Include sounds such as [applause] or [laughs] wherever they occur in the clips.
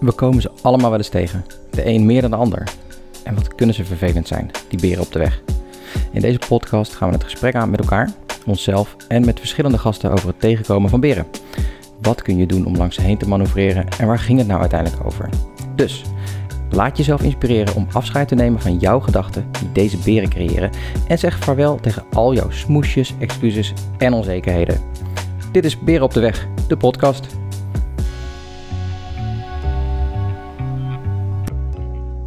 We komen ze allemaal wel eens tegen. De een meer dan de ander. En wat kunnen ze vervelend zijn, die beren op de weg. In deze podcast gaan we het gesprek aan met elkaar, onszelf en met verschillende gasten over het tegenkomen van beren. Wat kun je doen om langs ze heen te manoeuvreren en waar ging het nou uiteindelijk over? Dus, laat jezelf inspireren om afscheid te nemen van jouw gedachten die deze beren creëren en zeg vaarwel tegen al jouw smoesjes, excuses en onzekerheden. Dit is Beren op de Weg, de podcast.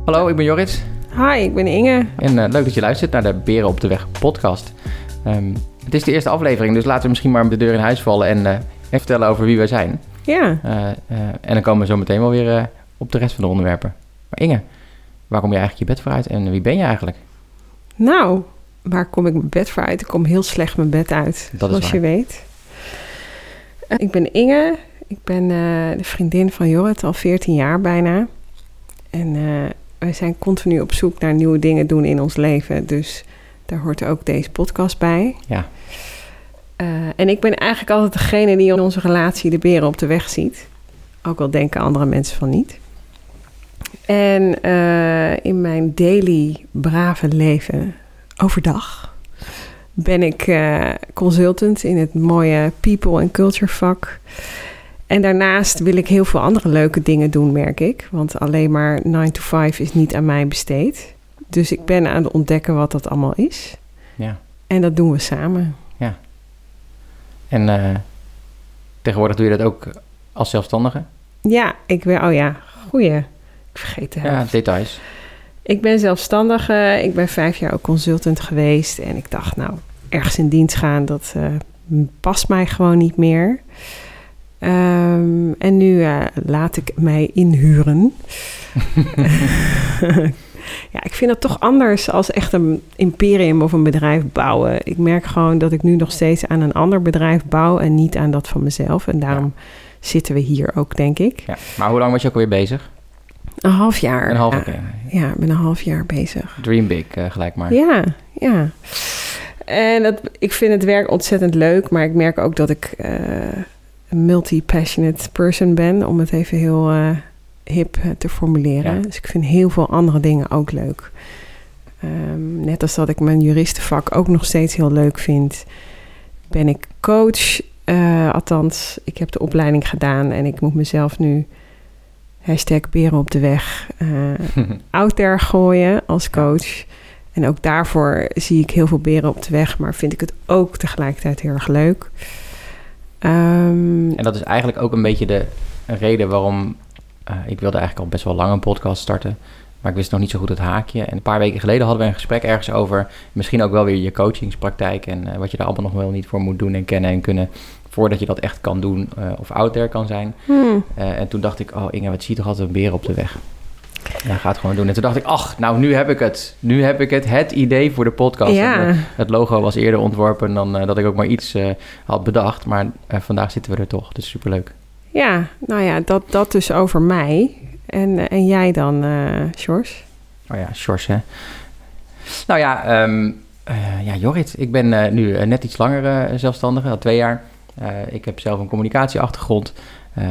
Hallo, ik ben Jorrit Hi, ik ben Inge. en eh, leuk dat je luistert naar de Beren op de Weg podcast. Ehm, het is de eerste aflevering, dus laten we misschien maar de deur in huis vallen en even vertellen over wie wij zijn. Ja, Eh, en dan komen we zo meteen wel weer op de rest van de onderwerpen. Maar Inge, waar kom je eigenlijk je bed voor uit en wie ben je eigenlijk? nou, waar kom ik mijn bed voor uit? Ik kom heel slecht mijn bed uit, Dat is zoals je weet. Ik ben Inge. Ik ben de vriendin van Jorrit al 14 jaar bijna. En eh, wij zijn continu op zoek naar nieuwe dingen doen in ons leven. Dus daar hoort ook deze podcast bij. Ja. Eh, en ik ben eigenlijk altijd degene die in onze relatie de beren op de weg ziet. Ook al denken andere mensen van niet. En eh, in mijn daily brave leven overdag ben ik eh, consultant in het mooie people en culture vak. En daarnaast wil ik heel veel andere leuke dingen doen, merk ik. Want alleen maar 9 to 5 is niet aan mij besteed. Dus ik ben aan het ontdekken wat dat allemaal is. Ja. En dat doen we samen. En eh, tegenwoordig doe je dat ook als zelfstandige? Ja, ik ben, oh ja, goeie. Ik vergeet de Ja, details. Ik ben zelfstandige. Ik ben vijf jaar ook consultant geweest. En ik dacht, nou, ergens in dienst gaan, dat eh, past mij gewoon niet meer. Ehm, en nu eh, laat ik mij inhuren. [laughs] ja, ik vind dat toch anders als echt een imperium of een bedrijf bouwen. Ik merk gewoon dat ik nu nog steeds aan een ander bedrijf bouw en niet aan dat van mezelf. En daarom zitten we hier ook, denk ik. Ja. Maar hoe lang was je ook alweer bezig? Een half jaar. Een half ja. Ja, ik ben een half jaar bezig. Dream big eh, gelijk maar. Ja, ja. En dat, ik vind het werk ontzettend leuk, maar ik merk ook dat ik eh, een multi-passionate person ben, om het even heel eh, hip eh, te formuleren. Ja. Dus ik vind heel veel andere dingen ook leuk. Ehm, net als dat ik mijn juristenvak ook nog steeds heel leuk vind, ben ik coach. Eh, althans, ik heb de opleiding gedaan en ik moet mezelf nu hashtag beren op de weg eh, [laughs] out there gooien als coach. En ook daarvoor zie ik heel veel beren op de weg, maar vind ik het ook tegelijkertijd heel erg leuk. Ehm, En dat is eigenlijk ook een beetje de reden waarom eh, ik wilde eigenlijk al best wel lang een podcast starten. Maar ik wist nog niet zo goed het haakje. En een paar weken geleden hadden we een gesprek ergens over misschien ook wel weer je coachingspraktijk en eh, wat je daar allemaal nog wel niet voor moet doen en kennen en kunnen voordat je dat echt kan doen eh, of out there kan zijn. hmm, en toen dacht ik, oh Inge, wat zie je toch altijd een beer op de weg. Ja, ga het gewoon doen. En toen dacht ik, ach, nou nu heb ik het. Nu heb ik het, het idee voor de podcast. ja, eh, het logo was eerder ontworpen dan eh, dat ik ook maar iets eh, had bedacht. Maar vandaag zitten we er toch, dus superleuk. ja, nou ja, dat, dat dus over mij. En, en jij dan, George? Oh ja, Sjors, hè. Nou ja, ehm, eh, ja Jorrit, ik ben nu net iets langer zelfstandige, al twee jaar. Ik heb zelf een communicatieachtergrond. Eh,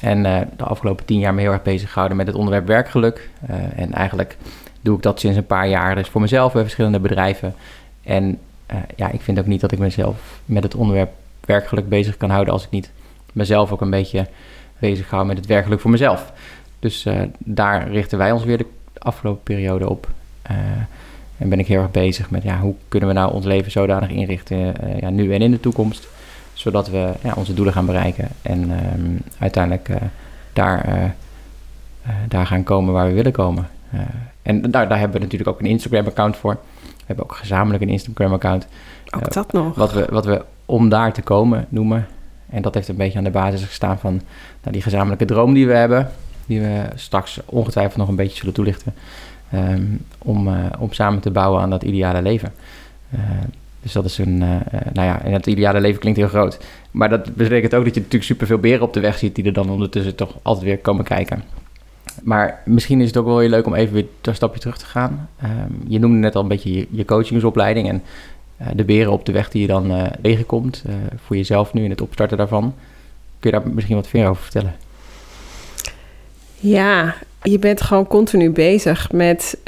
en eh, de afgelopen tien jaar me heel erg bezig gehouden met het onderwerp werkgeluk. Eh, en eigenlijk doe ik dat sinds een paar jaar, dus voor mezelf bij verschillende bedrijven. En ja, ik vind ook niet dat ik mezelf met het onderwerp werkgeluk bezig kan houden als ik niet mezelf ook een beetje bezig hou met het werkgeluk voor mezelf. Dus daar richten wij ons weer de afgelopen periode op. En ben ik heel erg bezig met ja, hoe kunnen we nou ons leven zodanig inrichten, eh, ja, nu en in de toekomst, zodat we ja, onze doelen gaan bereiken en ehm, uiteindelijk eh, daar, eh, eh, daar gaan komen waar we willen komen. En daar, daar hebben we natuurlijk ook een Instagram-account voor. We hebben ook gezamenlijk een Instagram-account. Ook dat nog. Wat we, wat we om daar te komen noemen. En dat heeft een beetje aan de basis gestaan van nou, die gezamenlijke droom die we hebben. Die we straks ongetwijfeld nog een beetje zullen toelichten. ehm, om, om samen te bouwen aan dat ideale leven. Dus dat is een, eh, eh, nou ja, en het ideale leven klinkt heel groot. Maar dat betekent ook dat je natuurlijk superveel beren op de weg ziet die er dan ondertussen toch altijd weer komen kijken. Maar misschien is het ook wel heel leuk om even weer een stapje terug te gaan. Ehm, je noemde net al een beetje je, coachingsopleiding en eh, de beren op de weg die je dan tegenkomt. voor jezelf nu in het opstarten daarvan. Kun je daar misschien wat meer over vertellen? Ja, je bent gewoon continu bezig met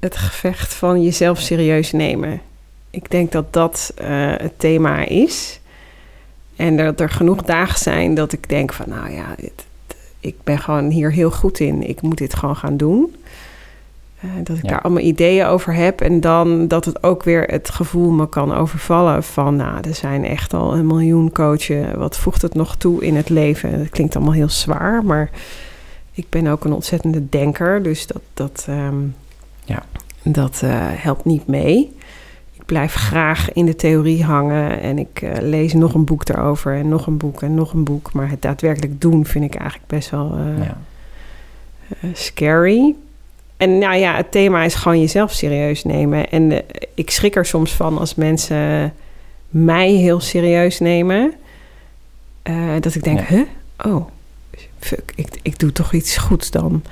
het gevecht van jezelf serieus nemen. Ik denk dat dat uh, het thema is. En dat er genoeg dagen zijn dat ik denk van, nou ja, ik ben gewoon hier heel goed in. Ik moet dit gewoon gaan doen. Uh, dat ik daar allemaal ideeën over heb. En dan dat het ook weer het gevoel me kan overvallen van... nou, er zijn echt al een miljoen coachen. Wat voegt het nog toe in het leven? Dat klinkt allemaal heel zwaar, maar ik ben ook een ontzettende denker. Dus dat, dat, um, ja. dat uh, helpt niet mee. Ik blijf graag in de theorie hangen en ik uh, lees nog een boek daarover en nog een boek en nog een boek. Maar het daadwerkelijk doen vind ik eigenlijk best wel uh, ja. scary. En nou ja, het thema is gewoon jezelf serieus nemen. En ik schrik er soms van als mensen mij heel serieus nemen. dat ik denk, ja. huh? Oh, fuck, ik, ik doe toch iets goeds dan.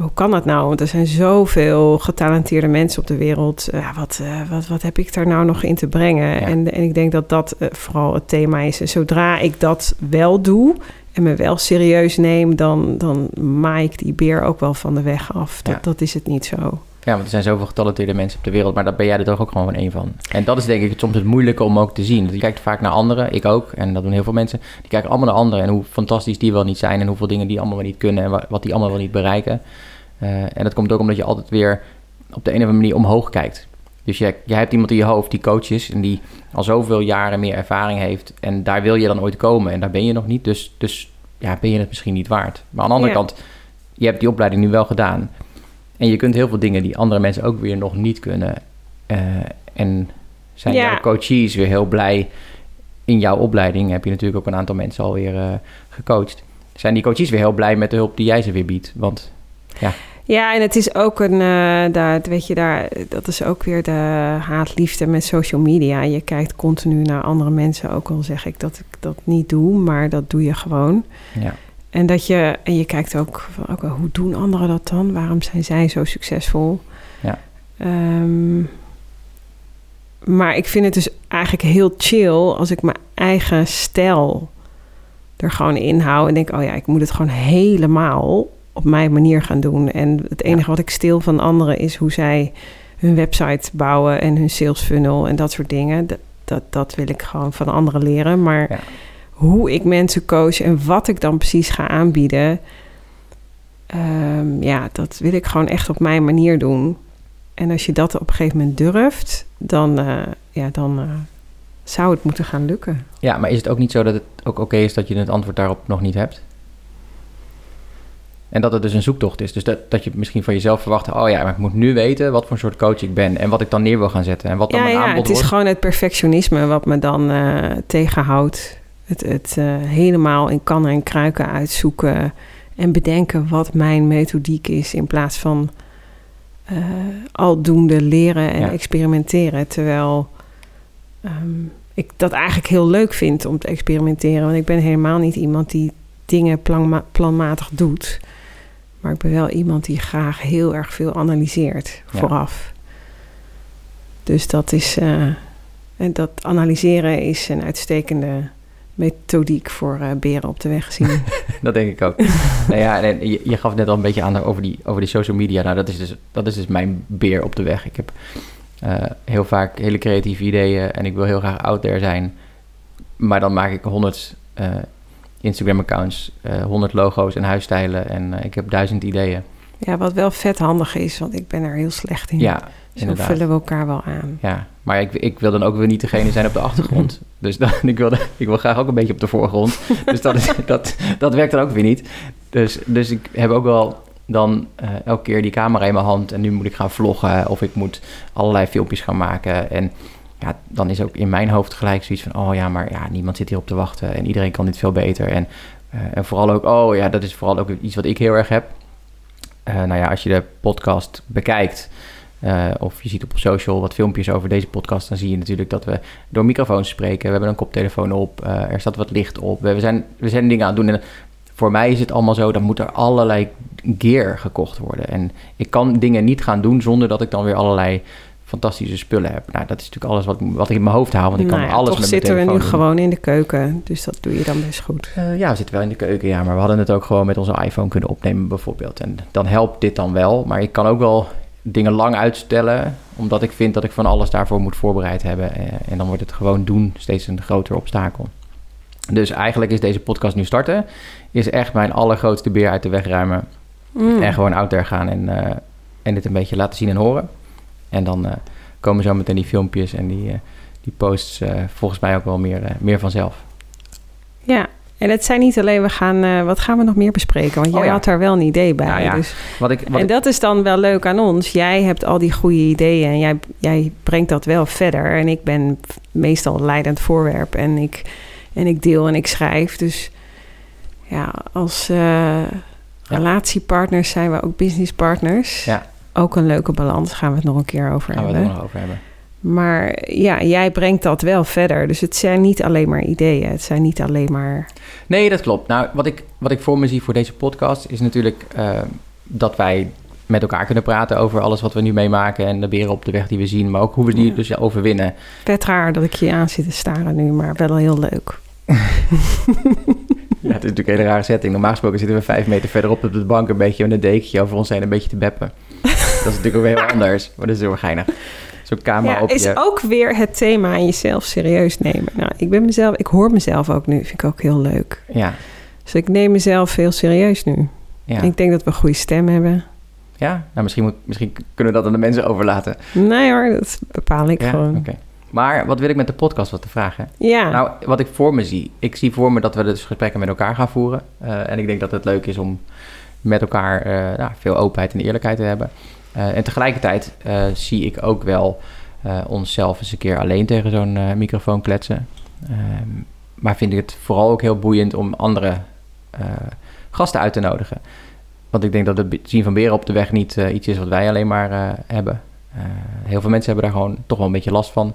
Hoe kan dat nou? Want er zijn zoveel getalenteerde mensen op de wereld. Uh, wat, uh, wat, wat heb ik daar nou nog in te brengen? En, en ik denk dat dat uh, vooral het thema is. En zodra ik dat wel doe en me wel serieus neem, dan, dan maai ik die beer ook wel van de weg af. Dat, ja. dat is het niet zo. Ja, want er zijn zoveel getalenteerde mensen op de wereld, maar daar ben jij er toch ook gewoon van één van. En dat is denk ik soms het moeilijke om ook te zien. Je kijkt vaak naar anderen, ik ook, en dat doen heel veel mensen. Die kijken allemaal naar anderen en hoe fantastisch die wel niet zijn en hoeveel dingen die allemaal wel niet kunnen en wat die allemaal wel niet bereiken. Uh, en dat komt ook omdat je altijd weer op de een of andere manier omhoog kijkt. Dus je, je hebt iemand in je hoofd die coach is en die al zoveel jaren meer ervaring heeft. En daar wil je dan ooit komen en daar ben je nog niet. Dus, dus ja, ben je het misschien niet waard. Maar aan de andere ja. kant, je hebt die opleiding nu wel gedaan. En je kunt heel veel dingen die andere mensen ook weer nog niet kunnen. Uh, en zijn ja. jouw coaches weer heel blij. In jouw opleiding heb je natuurlijk ook een aantal mensen alweer uh, gecoacht. Zijn die coaches weer heel blij met de hulp die jij ze weer biedt? Want ja. Ja, en het is ook een, uh, daar, weet je, daar, dat is ook weer de haatliefde met social media. Je kijkt continu naar andere mensen, ook al zeg ik dat ik dat niet doe, maar dat doe je gewoon. Ja. En dat je, en je kijkt ook, van, okay, hoe doen anderen dat dan? Waarom zijn zij zo succesvol? Ja. Um, maar ik vind het dus eigenlijk heel chill als ik mijn eigen stijl er gewoon in hou en denk, oh ja, ik moet het gewoon helemaal op mijn manier gaan doen. En het enige ja. wat ik stil van anderen is hoe zij hun website bouwen en hun sales funnel en dat soort dingen. Dat, dat, dat wil ik gewoon van anderen leren. Maar ja hoe ik mensen coach en wat ik dan precies ga aanbieden. Um, ja, dat wil ik gewoon echt op mijn manier doen. En als je dat op een gegeven moment durft, dan, uh, ja, dan uh, zou het moeten gaan lukken. Ja, maar is het ook niet zo dat het ook oké okay is dat je het antwoord daarop nog niet hebt? En dat het dus een zoektocht is. Dus dat, dat je misschien van jezelf verwacht... oh ja, maar ik moet nu weten wat voor soort coach ik ben... en wat ik dan neer wil gaan zetten en wat dan ja, mijn ja, aanbod het is wordt. gewoon het perfectionisme wat me dan uh, tegenhoudt. Het, het uh, helemaal in kannen en kruiken uitzoeken en bedenken wat mijn methodiek is in plaats van uh, aldoende leren en ja. experimenteren. Terwijl um, ik dat eigenlijk heel leuk vind om te experimenteren. Want ik ben helemaal niet iemand die dingen planma planmatig doet. Maar ik ben wel iemand die graag heel erg veel analyseert ja. vooraf. Dus dat is. Uh, en dat analyseren is een uitstekende methodiek voor uh, beren op de weg zien. [laughs] dat denk ik ook. [laughs] nou ja, en je, je, gaf net al een beetje aan over die, over die social media. Nou, dat is, dus, dat is dus mijn beer op de weg. Ik heb uh, heel vaak hele creatieve ideeën en ik wil heel graag out there zijn. Maar dan maak ik honderd uh, Instagram-accounts, honderd logo's en huisstijlen en ik heb duizend ideeën. Ja, wat wel vet handig is, want ik ben er heel slecht in. Ja, Zo inderdaad. vullen we elkaar wel aan. Ja, maar ik, ik wil dan ook weer niet degene zijn op de achtergrond. [laughs] dus dan, ik, wil, ik wil graag ook een beetje op de voorgrond. dus dat, is, [laughs] dat, dat werkt dan ook weer niet. Dus, dus ik heb ook wel dan uh, elke keer die camera in mijn hand... en nu moet ik gaan vloggen of ik moet allerlei filmpjes gaan maken. En ja, dan is ook in mijn hoofd gelijk zoiets van... oh ja, maar ja, niemand zit hier op te wachten en iedereen kan dit veel beter. En, uh, en vooral ook, oh ja, dat is vooral ook iets wat ik heel erg heb. Uh, nou ja, als je de podcast bekijkt... Uh, of je ziet op social wat filmpjes over deze podcast, dan zie je natuurlijk dat we door microfoons spreken. We hebben een koptelefoon op, er staat wat licht op. We zijn, we zijn dingen aan het doen. En voor mij is het allemaal zo, dan moet er allerlei gear gekocht worden. En ik kan dingen niet gaan doen zonder dat ik dan weer allerlei fantastische spullen heb. Nou, dat is natuurlijk alles wat, wat ik in mijn hoofd hou, want ik kan Nou ja, alles toch met zitten we nu gewoon in de keuken. Dus dat doe je dan best goed. Eh, ja, we zitten wel in de keuken, ja, maar we hadden het ook gewoon met onze iPhone kunnen opnemen bijvoorbeeld. En dan helpt dit dan wel, maar ik kan ook wel dingen lang uitstellen, omdat ik vind dat ik van alles daarvoor moet voorbereid hebben. Eh, en dan wordt het gewoon doen steeds een groter obstakel. Dus eigenlijk is deze podcast nu starten, is echt mijn allergrootste beer uit de weg ruimen. Mm. En gewoon out there gaan en, eh, en dit een beetje laten zien en horen. En dan eh, komen zo meteen die filmpjes en die, eh, die posts eh, volgens mij ook wel meer, meer vanzelf. Ja, en het zijn niet alleen, we gaan, wat gaan we nog meer bespreken? Want jij Oh ja. had daar wel een idee bij. Nou ja, dus, Wat ik, wat en ik- dat is dan wel leuk aan ons. Jij hebt al die goede ideeën en jij, jij brengt dat wel verder. En ik ben meestal leidend voorwerp en ik, en ik deel en ik schrijf. Dus ja, als relatiepartners zijn we ook businesspartners. Ja. Ook een leuke balans, gaan we het nog een keer over gaan we het hebben. nog over hebben. Maar ja, jij brengt dat wel verder. Dus het zijn niet alleen maar ideeën. Het zijn niet alleen maar... Nee, dat klopt. Nou, wat ik, wat ik voor me zie voor deze podcast is natuurlijk eh, dat wij met elkaar kunnen praten over alles wat we nu meemaken en de beren op de weg die we zien, maar ook hoe we die Ja. dus overwinnen. Vet raar dat ik je aan zit te staren nu, maar wel heel leuk. [laughs] Ja, het is natuurlijk een hele rare setting. Normaal gesproken zitten we vijf meter verderop op de bank een beetje met een dekentje over ons heen een beetje te beppen. Dat is natuurlijk ook weer heel anders, maar dat is heel erg geinig. Zo'n camera Ja, op is je... ook weer het thema aan jezelf serieus nemen. Nou, ik ben mezelf, ik hoor mezelf ook nu, vind ik ook heel leuk. Ja, Dus ik neem mezelf heel serieus nu. ja. Ik denk dat we een goede stem hebben. ja? Nou, misschien, moet, misschien kunnen we dat aan de mensen overlaten. Nee hoor, dat bepaal ik Ja, gewoon. oké. Maar wat wil ik met de podcast wat te vragen? Ja, Nou, wat ik voor me zie. Ik zie voor me dat we dus gesprekken met elkaar gaan voeren. Eh, en ik denk dat het leuk is om met elkaar eh, nou, veel openheid en eerlijkheid te hebben. Eh, en tegelijkertijd eh, zie ik ook wel eh, onszelf eens een keer alleen tegen zo'n microfoon kletsen. Ehm, maar vind ik het vooral ook heel boeiend om andere gasten uit te nodigen. Want ik denk dat het zien van beren op de weg niet iets is wat wij alleen maar hebben. Heel veel mensen hebben daar gewoon toch wel een beetje last van.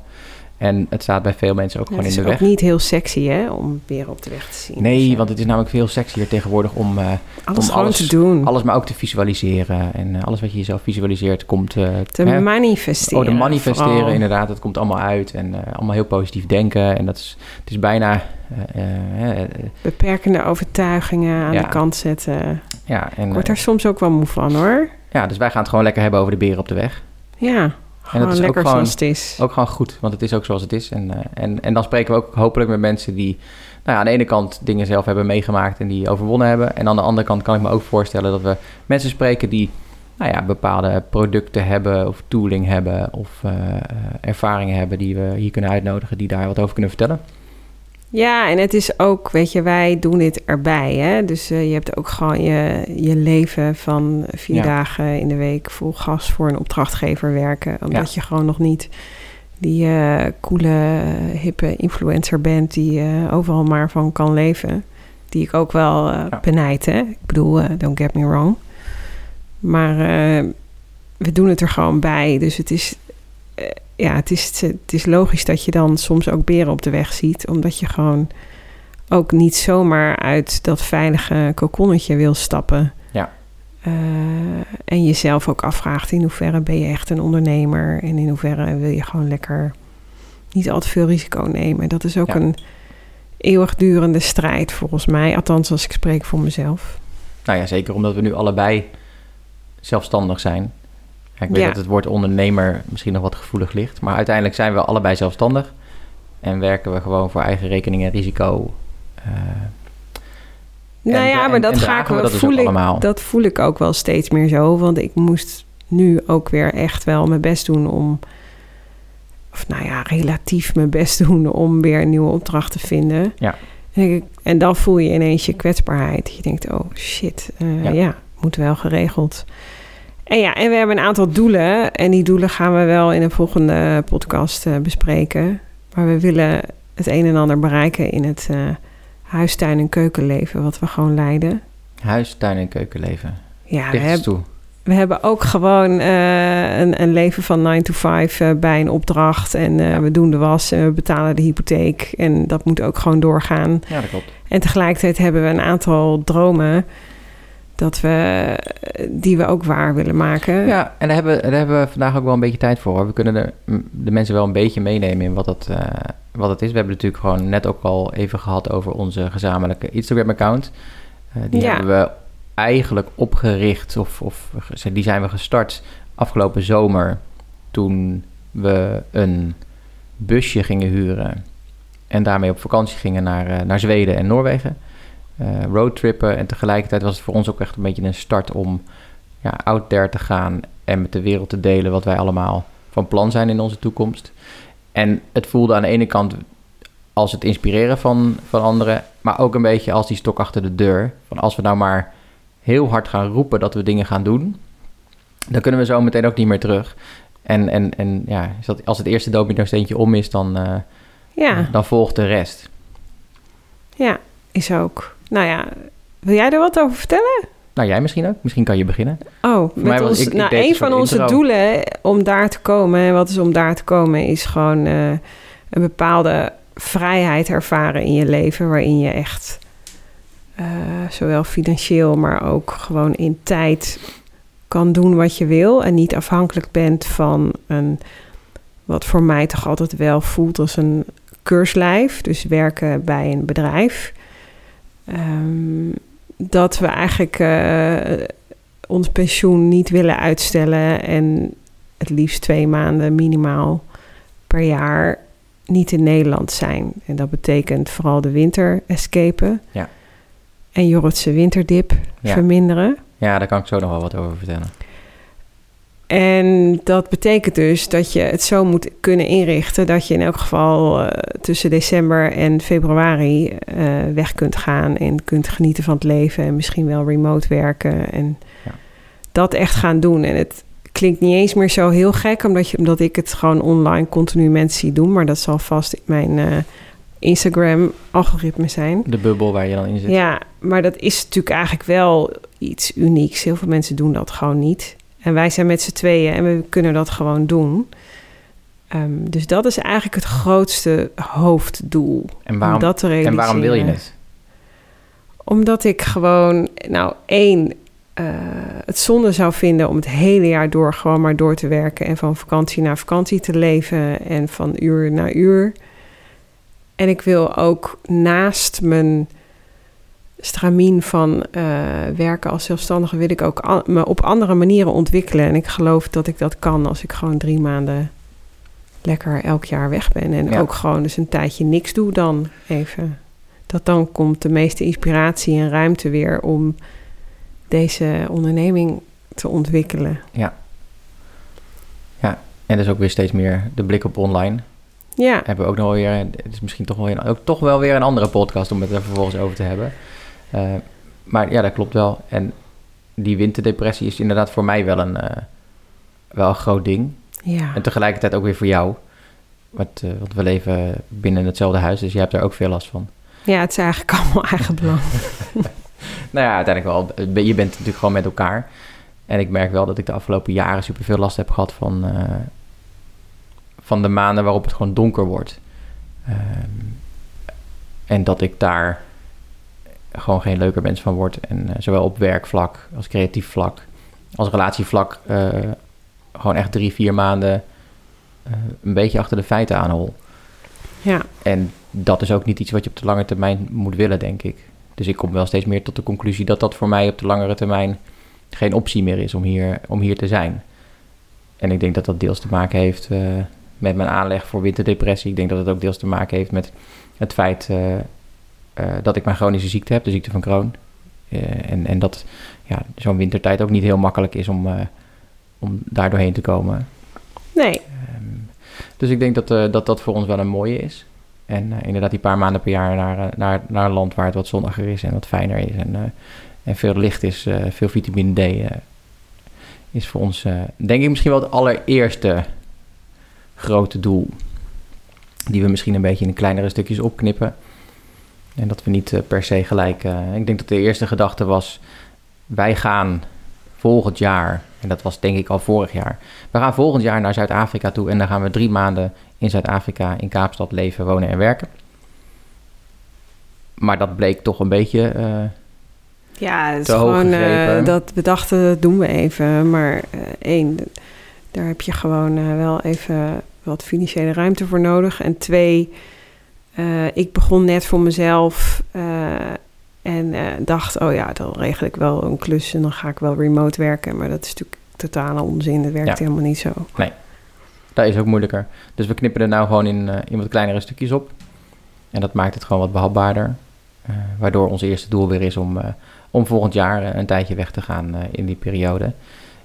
En het staat bij veel mensen ook Ja, gewoon het in is de ook weg. niet heel sexy hè, om weer op de weg te zien. Nee, Dus, eh, want het is namelijk veel sexier tegenwoordig om eh, alles om alles- te doen. alles maar ook te visualiseren. En eh, alles wat je jezelf visualiseert komt... eh, te hè, manifesteren. Oh, de manifesteren, vooral. inderdaad. Dat komt allemaal uit. En eh, allemaal heel positief denken. En dat is, het is bijna... eh, eh, eh, Beperkende overtuigingen aan Ja. de kant zetten. ja, en, Ik word eh, daar soms ook wel moe van hoor. ja, dus wij gaan het gewoon lekker hebben over de beren op de weg. Ja, gewoon is ook gewoon- zoals het is. Ook gewoon goed, want het is ook zoals het is. En, eh, en, en dan spreken we ook hopelijk met mensen die nou ja, aan de ene kant dingen zelf hebben meegemaakt en die overwonnen hebben. En aan de andere kant kan ik me ook voorstellen dat we mensen spreken die nou ja, bepaalde producten hebben of tooling hebben of eh, eh, ervaringen hebben die we hier kunnen uitnodigen, die daar wat over kunnen vertellen. Ja, en het is ook, weet je, wij doen dit erbij. Hè? Dus eh, je hebt ook gewoon je, je leven van vier Ja. dagen in de week vol gas voor een opdrachtgever werken. Omdat je gewoon nog niet die eh, coole, hippe influencer bent die eh, overal maar van kan leven. Die ik ook wel Ja. benijd, hè. Ik bedoel, don't get me wrong. Maar we doen het er gewoon bij. Dus het is, ja, het is, het is logisch dat je dan soms ook beren op de weg ziet. Omdat je gewoon ook niet zomaar uit dat veilige kokonnetje wil stappen. Ja. Eh, en jezelf ook afvraagt in hoeverre ben je echt een ondernemer. En in hoeverre wil je gewoon lekker niet al te veel risico nemen. Dat is ook Ja. een eeuwigdurende strijd volgens mij. Althans als ik spreek voor mezelf. Nou ja, zeker omdat we nu allebei zelfstandig zijn. Ja, ik weet Ja. dat het woord ondernemer misschien nog wat gevoelig ligt, maar uiteindelijk zijn we allebei zelfstandig en werken we gewoon voor eigen rekening en risico. eh, Nou En- ja, en- maar dat ga ik we dat dus voel ik. Dat voel ik ook wel steeds meer zo. Want ik moest nu ook weer echt wel mijn best doen om. Of nou ja, relatief mijn best doen om weer een nieuwe opdracht te vinden. Ja. En, dan voel je ineens je kwetsbaarheid. Je denkt, oh shit, Ja. ja. moet wel geregeld. En ja, en we hebben een aantal doelen. En die doelen gaan we wel in een volgende podcast eh, bespreken. Maar we willen het een en ander bereiken in het eh huistuin- en keukenleven, wat we gewoon leiden. huis, tuin en keukenleven. Ja, we, Dicht eens heb- toe. we hebben ook gewoon eh, een, een leven van 9 to 5 eh, bij een opdracht. En Ja. we doen de was en we betalen de hypotheek. En dat moet ook gewoon doorgaan. Ja, dat klopt. En tegelijkertijd hebben we een aantal dromen dat we, die we ook waar willen maken. Ja, en daar hebben, daar hebben we vandaag ook wel een beetje tijd voor. hoor. We kunnen de, de mensen wel een beetje meenemen in wat dat, eh, wat het is. We hebben natuurlijk gewoon net ook al even gehad over onze gezamenlijke Instagram-account. Eh, die Ja. hebben we eigenlijk opgericht, of, of die zijn we gestart afgelopen zomer. Toen we een busje gingen huren en daarmee op vakantie gingen naar, eh, naar Zweden en Noorwegen. Eh, roadtrippen en tegelijkertijd was het voor ons ook echt een beetje een start om ja, out there te gaan en met de wereld te delen wat wij allemaal van plan zijn in onze toekomst. En het voelde aan de ene kant als het inspireren van, van anderen, maar ook een beetje als die stok achter de deur. Van als we nou maar heel hard gaan roepen dat we dingen gaan doen, dan kunnen we zo meteen ook niet meer terug. En, en, en ja, als het eerste domino-steentje om is, dan, eh, Ja, dan volgt de rest. ja, is ook. Nou ja, wil jij er wat over vertellen? Nou, jij misschien ook. Misschien kan je beginnen. Oh, met ons, ik- ik nou, een van onze intro. doelen om daar te komen, en wat is om daar te komen, is gewoon eh, een bepaalde vrijheid ervaren in je leven, waarin je echt eh, zowel financieel, maar ook gewoon in tijd kan doen wat je wil en niet afhankelijk bent van een, wat voor mij toch altijd wel voelt als een keurslijf, dus werken bij een bedrijf. Ehm, dat we eigenlijk eh, ons pensioen niet willen uitstellen en het liefst twee maanden minimaal per jaar niet in Nederland zijn. En dat betekent vooral de winter escapen. Ja. En Jorritse winterdip Ja. verminderen. Ja, daar kan ik zo nog wel wat over vertellen. En dat betekent dus dat je het zo moet kunnen inrichten dat je in elk geval eh, tussen december en februari eh, weg kunt gaan en kunt genieten van het leven en misschien wel remote werken en Ja. dat echt gaan doen. En het klinkt niet eens meer zo heel gek, omdat, je, omdat ik het gewoon online continu mensen zie doen, maar dat zal vast in mijn eh, Instagram-algoritme zijn. De bubbel waar je dan in zit. Ja, maar dat is natuurlijk eigenlijk wel iets unieks. Heel veel mensen doen dat gewoon niet. En wij zijn met z'n tweeën en we kunnen dat gewoon doen. Ehm, dus dat is eigenlijk het grootste hoofddoel. En waarom, dat te en waarom wil je het? Omdat ik gewoon, nou één, eh, het zonde zou vinden om het hele jaar door gewoon maar door te werken en van vakantie naar vakantie te leven en van uur naar uur. En ik wil ook naast mijn stramien van eh, werken als zelfstandige, wil ik ook me op andere manieren ontwikkelen. En ik geloof dat ik dat kan als ik gewoon drie maanden lekker elk jaar weg ben. En Ja. ook gewoon dus een tijdje niks doe dan even dat dan komt de meeste inspiratie en ruimte weer om deze onderneming te ontwikkelen. En dus ook weer steeds meer de blik op online. Ja, Hebben we ook nog weer, het is misschien toch wel, weer, ook toch wel weer een andere podcast om het er vervolgens over te hebben. Eh, maar ja, dat klopt wel. En die winterdepressie is inderdaad voor mij wel een, eh, wel een groot ding. ja. En tegelijkertijd ook weer voor jou. Want, eh, want we leven binnen hetzelfde huis, dus je hebt daar ook veel last van. ja, het is eigenlijk allemaal [laughs] eigen belang. [laughs] Nou ja, uiteindelijk wel. Je bent natuurlijk gewoon met elkaar. En ik merk wel dat ik de afgelopen jaren superveel last heb gehad van, van de maanden waarop het gewoon donker wordt. Ehm, en dat ik daar gewoon geen leuker mens van word. En eh, zowel op werkvlak als creatief vlak, als relatievlak, eh, gewoon echt drie, vier maanden eh, een beetje achter de feiten aanhol. Ja, En dat is ook niet iets wat je op de lange termijn moet willen, denk ik. Dus ik kom wel steeds meer tot de conclusie dat dat voor mij op de langere termijn geen optie meer is om hier, om hier te zijn. En ik denk dat dat deels te maken heeft met mijn aanleg voor winterdepressie. Ik denk dat het ook deels te maken heeft met het feit dat ik mijn chronische ziekte heb, de ziekte van Crohn. Eh, en, en dat ja, zo'n wintertijd ook niet heel makkelijk is om, eh, om daar doorheen te komen. nee, Ehm, dus ik denk dat, eh, dat dat voor ons wel een mooie is. En eh, inderdaad die paar maanden per jaar naar, eh, naar, naar een land waar het wat zonniger is en wat fijner is. En, eh, en veel licht is, eh, veel vitamine D eh, is voor ons, eh, denk ik, misschien wel het allereerste grote doel. Die we misschien een beetje in kleinere stukjes opknippen. En dat we niet eh, per se gelijk... eh, ik denk dat de eerste gedachte was... wij gaan volgend jaar... en dat was denk ik al vorig jaar... we gaan volgend jaar naar Zuid-Afrika toe... en dan gaan we drie maanden in Zuid-Afrika... in Kaapstad leven, wonen en werken. Maar dat bleek toch een beetje... eh, Ja, het is gewoon dat we dachten, dat doen we even. Maar één, daar heb je gewoon wel even wat financiële ruimte voor nodig. En twee, eh, ik begon net voor mezelf eh, en eh, dacht, oh ja, dan regel ik wel een klus en dan ga ik wel remote werken. Maar dat is natuurlijk totale onzin, dat werkt Ja. helemaal niet zo. Dat is ook moeilijker. Dus we knippen er nou gewoon in, in wat kleinere stukjes op. En dat maakt het gewoon wat behapbaarder. Eh, waardoor ons eerste doel weer is om, om volgend jaar een tijdje weg te gaan in die periode.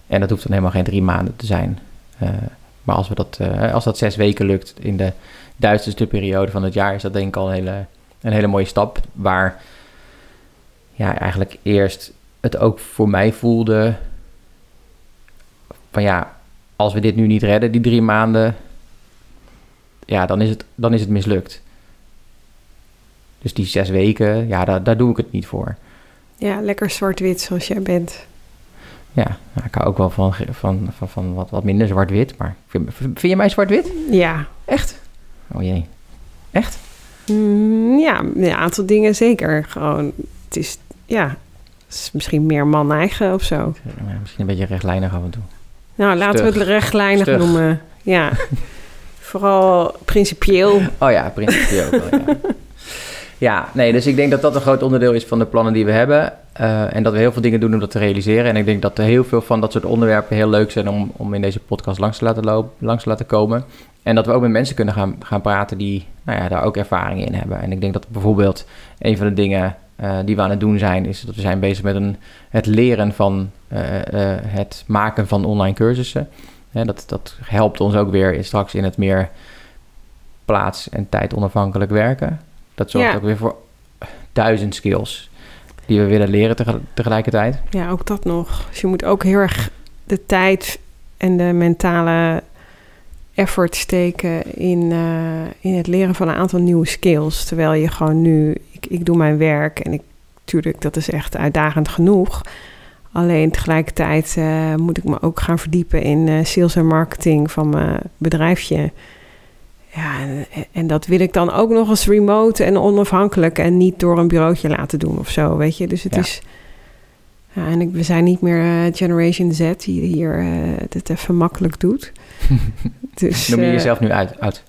En dat hoeft dan helemaal geen drie maanden te zijn. Maar als, we dat, als dat zes weken lukt in de duisterste periode van het jaar, is dat denk ik al een hele, een hele mooie stap. Waar ja, eigenlijk eerst het ook voor mij voelde van ja, als we dit nu niet redden, die drie maanden, ja, dan is het, dan is het mislukt. Dus die zes weken, ja, daar, daar doe ik het niet voor. Ja, lekker zwart-wit zoals jij bent. Ja, nou, ik hou ook wel van, van, van, van wat, wat minder zwart-wit, maar vind, vind je mij zwart-wit? Ja, Echt? Oh jee. Echt? Mm, ja, een aantal dingen zeker. Gewoon, het is, ja, het is misschien meer man-eigen of zo. Misschien een beetje rechtlijnig af en toe. Nou, laten we het rechtlijnig Stug. noemen. Ja, [laughs] vooral principieel. Oh ja, principieel ja. [laughs] Ja, nee, dus ik denk dat dat een groot onderdeel is van de plannen die we hebben. Eh, en dat we heel veel dingen doen om dat te realiseren. En ik denk dat er heel veel van dat soort onderwerpen heel leuk zijn om, om in deze podcast langs te laten, lopen, langs te laten komen. En dat we ook met mensen kunnen gaan, gaan praten die nou ja, daar ook ervaring in hebben. En ik denk dat bijvoorbeeld een van de dingen eh, die we aan het doen zijn, is dat we zijn bezig met een, het leren van eh, het maken van online cursussen. Dat, dat helpt ons ook weer straks in het meer plaats- en tijd onafhankelijk werken. Dat zorgt Ja. ook weer voor duizend skills die we willen leren tegel- tegelijkertijd. Ja, ook dat nog. Dus je moet ook heel erg de tijd en de mentale effort steken in, eh, in het leren van een aantal nieuwe skills. Terwijl je gewoon nu, ik, ik doe mijn werk en ik, natuurlijk, dat is echt uitdagend genoeg. Alleen tegelijkertijd eh, moet ik me ook gaan verdiepen in eh, sales en marketing van mijn bedrijfje. Ja, en, en dat wil ik dan ook nog eens remote en onafhankelijk en niet door een bureautje laten doen of zo, weet je. Dus het Ja. is... Ja, en ik, we zijn niet meer eh, Generation Z die hier eh dit even makkelijk doet. [laughs] Dus, Noem je eh, jezelf nu uit? uit.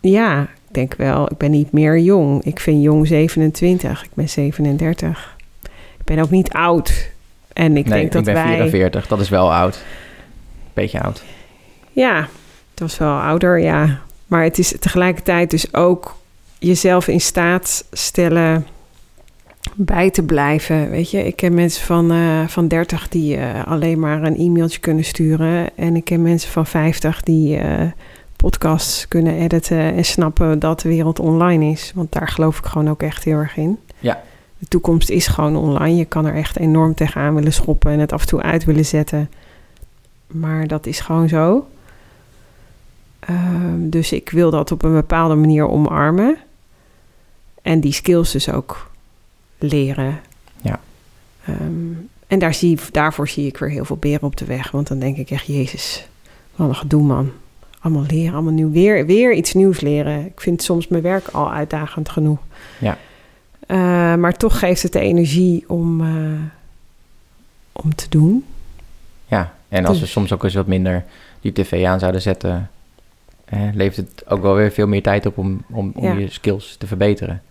Ja, ik denk wel. Ik ben niet meer jong. Ik vind jong 27. Ik ben 37. Ik ben ook niet oud. En ik nee, denk dat ik ben wij... 44. Dat is wel oud. Beetje oud. Ja, het was wel ouder, ja. Maar het is tegelijkertijd dus ook jezelf in staat stellen bij te blijven. Weet je, ik ken mensen van, eh, van 30 die eh, alleen maar een e-mailtje kunnen sturen. En ik ken mensen van 50 die eh, podcasts kunnen editen en snappen dat de wereld online is. Want daar geloof ik gewoon ook echt heel erg in. Ja. De toekomst is gewoon online. Je kan er echt enorm tegenaan willen schoppen en het af en toe uit willen zetten. Maar dat is gewoon zo. Ehm, dus ik wil dat op een bepaalde manier omarmen. En die skills dus ook leren. Ja. Ehm, en daar zie, daarvoor zie ik weer heel veel beren op de weg. Want dan denk ik echt, Jezus, wat een gedoe man. Allemaal leren, allemaal nieuw. Weer, weer iets nieuws leren. Ik vind soms mijn werk al uitdagend genoeg. Ja. Eh, maar toch geeft het de energie om, eh, om te doen. Ja, en als we soms ook eens wat minder die tv aan zouden zetten, eh, levert het ook wel weer veel meer tijd op om, om, om Ja. je skills te verbeteren.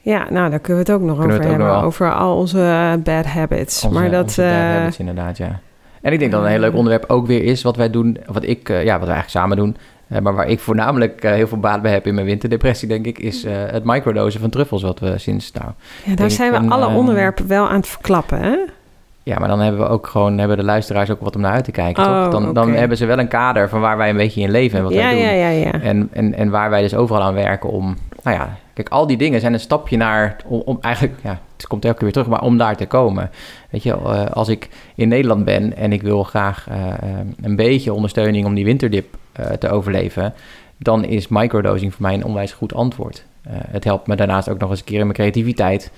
Ja, nou, daar kunnen we het ook nog Kunnen over hebben. nog. Over al onze bad habits. Onze- maar dat... onze bad eh, habits inderdaad, ja. En ik denk dat een heel leuk onderwerp ook weer is wat wij doen, wat ik, eh, ja, wat wij eigenlijk samen doen, eh, maar waar ik voornamelijk heel veel baat bij heb in mijn winterdepressie, denk ik, is het microdosen van truffels, wat we sinds, nou, ja, daar zijn we alle onderwerpen wel aan het verklappen, hè? Ja, maar dan hebben we ook gewoon, hebben de luisteraars ook wat om naar uit te kijken, Oh, toch? Dan, dan oké. hebben ze wel een kader van waar wij een beetje in leven en wat ja, wij doen. ja, ja, ja. En, en, en waar wij dus overal aan werken om, nou ja, kijk, al die dingen zijn een stapje naar, om, om eigenlijk, ja, het komt elke keer weer terug, maar om daar te komen. Weet je, eh, als ik in Nederland ben en ik wil graag eh, eh, een beetje ondersteuning om die winterdip te overleven, dan is microdosing voor mij een onwijs goed antwoord. Het helpt me daarnaast ook nog eens een keer in mijn creativiteit.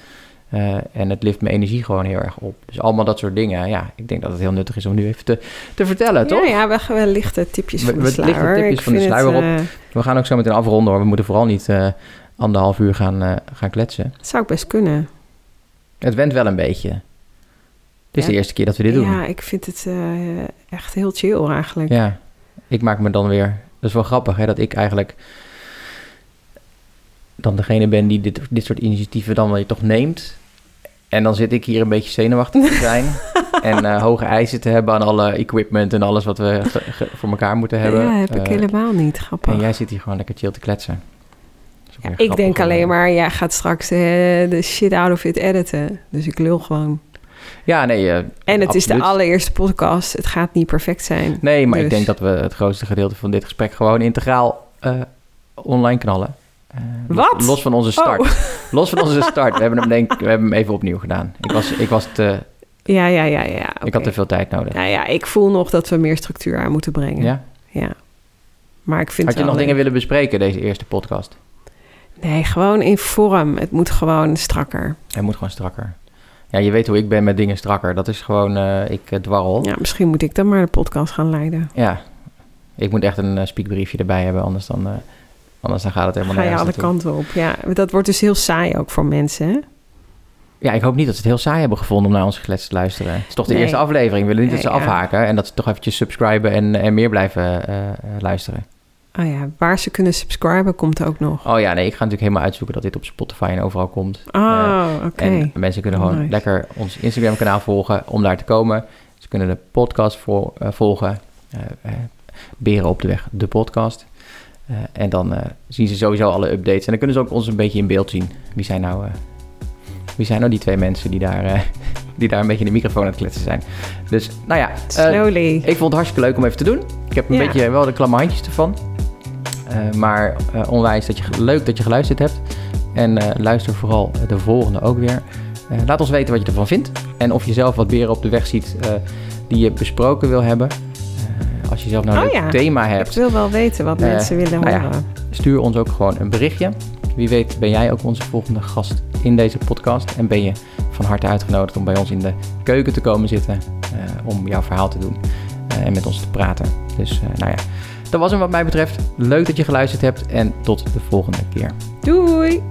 Eh, en het lift mijn energie gewoon heel erg op. Dus allemaal dat soort dingen. Ja, ik denk dat het heel nuttig is om nu even te, te vertellen, toch? Ja, we gaan wel lichte tipjes We- van de we lichten sluier. tipjes Ik van de sluier het, op. eh, We gaan ook zo meteen afronden hoor. We moeten vooral niet eh, anderhalf uur gaan, gaan kletsen. zou ik best kunnen. Het went wel een beetje. Het is Ja. de eerste keer dat we dit doen. Ja, ik vind het echt heel chill eigenlijk. Ja, ik maak me dan weer... Dat is wel grappig, hè, dat ik eigenlijk dan degene ben die dit, dit soort initiatieven dan wel toch neemt. En dan zit ik hier een beetje zenuwachtig te zijn. [laughs] en eh, hoge eisen te hebben aan alle equipment en alles wat we voor elkaar moeten hebben. Ja, heb ik Eh, helemaal niet. Grappig. En jij zit hier gewoon lekker chill te kletsen. Ja, weer ik denk om- alleen maar, jij gaat straks eh, de shit out of it editen. Dus ik lul gewoon. Ja, nee. En het is de allereerste podcast. Het gaat niet perfect zijn. Nee, maar ik Dus- denk dat we het grootste gedeelte van dit gesprek gewoon integraal online knallen. Eh, los- Wat? Los van onze start. Oh. [laughs] Los van onze start. We hebben hem, denk we hebben hem even opnieuw gedaan. Ik, was, ik, was te, Ja, ja, ja, ja. ik had te veel tijd nodig. Nou ja, ik voel nog dat we meer structuur aan moeten brengen. Ja? Ja. Maar ik vind Had je het nog dingen willen bespreken, deze eerste podcast? Nee, gewoon in vorm. Het moet gewoon strakker. Hij moet gewoon strakker. Ja, je weet hoe ik ben met dingen strakker. Dat is gewoon, eh, ik eh, dwarrel. Ja. Ja, misschien moet ik dan maar de podcast gaan leiden. ik moet echt een uh, spiekbriefje erbij hebben, anders dan, anders dan gaat het helemaal Ga je alle kanten op. Ja, dat wordt dus heel saai ook voor mensen. Hè? Ja, ik hoop niet dat ze het heel saai hebben gevonden om naar onze geklets te luisteren. Het is toch de Nee. eerste aflevering. We willen niet dat ze ja. afhaken en dat ze toch eventjes subscriben en, en meer blijven eh, eh, luisteren. Oh ja, waar ze kunnen subscriben komt ook nog. Oh ja, nee, ik ga natuurlijk helemaal uitzoeken dat dit op Spotify en overal komt. Oh, oké. En mensen kunnen gewoon Nice. lekker ons Instagram kanaal volgen om daar te komen. Ze kunnen de podcast vol- eh, volgen. eh, eh, Beren op de weg, de podcast. Eh, en dan eh, zien ze sowieso alle updates. En dan kunnen ze ook ons een beetje in beeld zien. Wie zijn nou, eh, wie zijn nou die twee mensen die daar, [laughs] die daar een beetje in de microfoon aan het kletsen zijn. Dus nou ja, Slowly. ik vond het hartstikke leuk om even te doen. Ik heb een Ja. beetje wel de klamme handjes ervan. Maar onwijs dat je, leuk dat je geluisterd hebt. En luister vooral de volgende ook weer. Laat ons weten wat je ervan vindt. En of je zelf wat beren op de weg ziet die je besproken wil hebben. Zelf nou Oh een ja. thema ik hebt, wil wel weten wat mensen willen nou ja. horen. stuur ons ook gewoon een berichtje. Wie weet ben jij ook onze volgende gast in deze podcast. En ben je van harte uitgenodigd om bij ons in de keuken te komen zitten. eh, om jouw verhaal te doen eh, en met ons te praten. Dus eh, nou ja, dat was hem wat mij betreft. Leuk dat je geluisterd hebt en tot de volgende keer. Doei!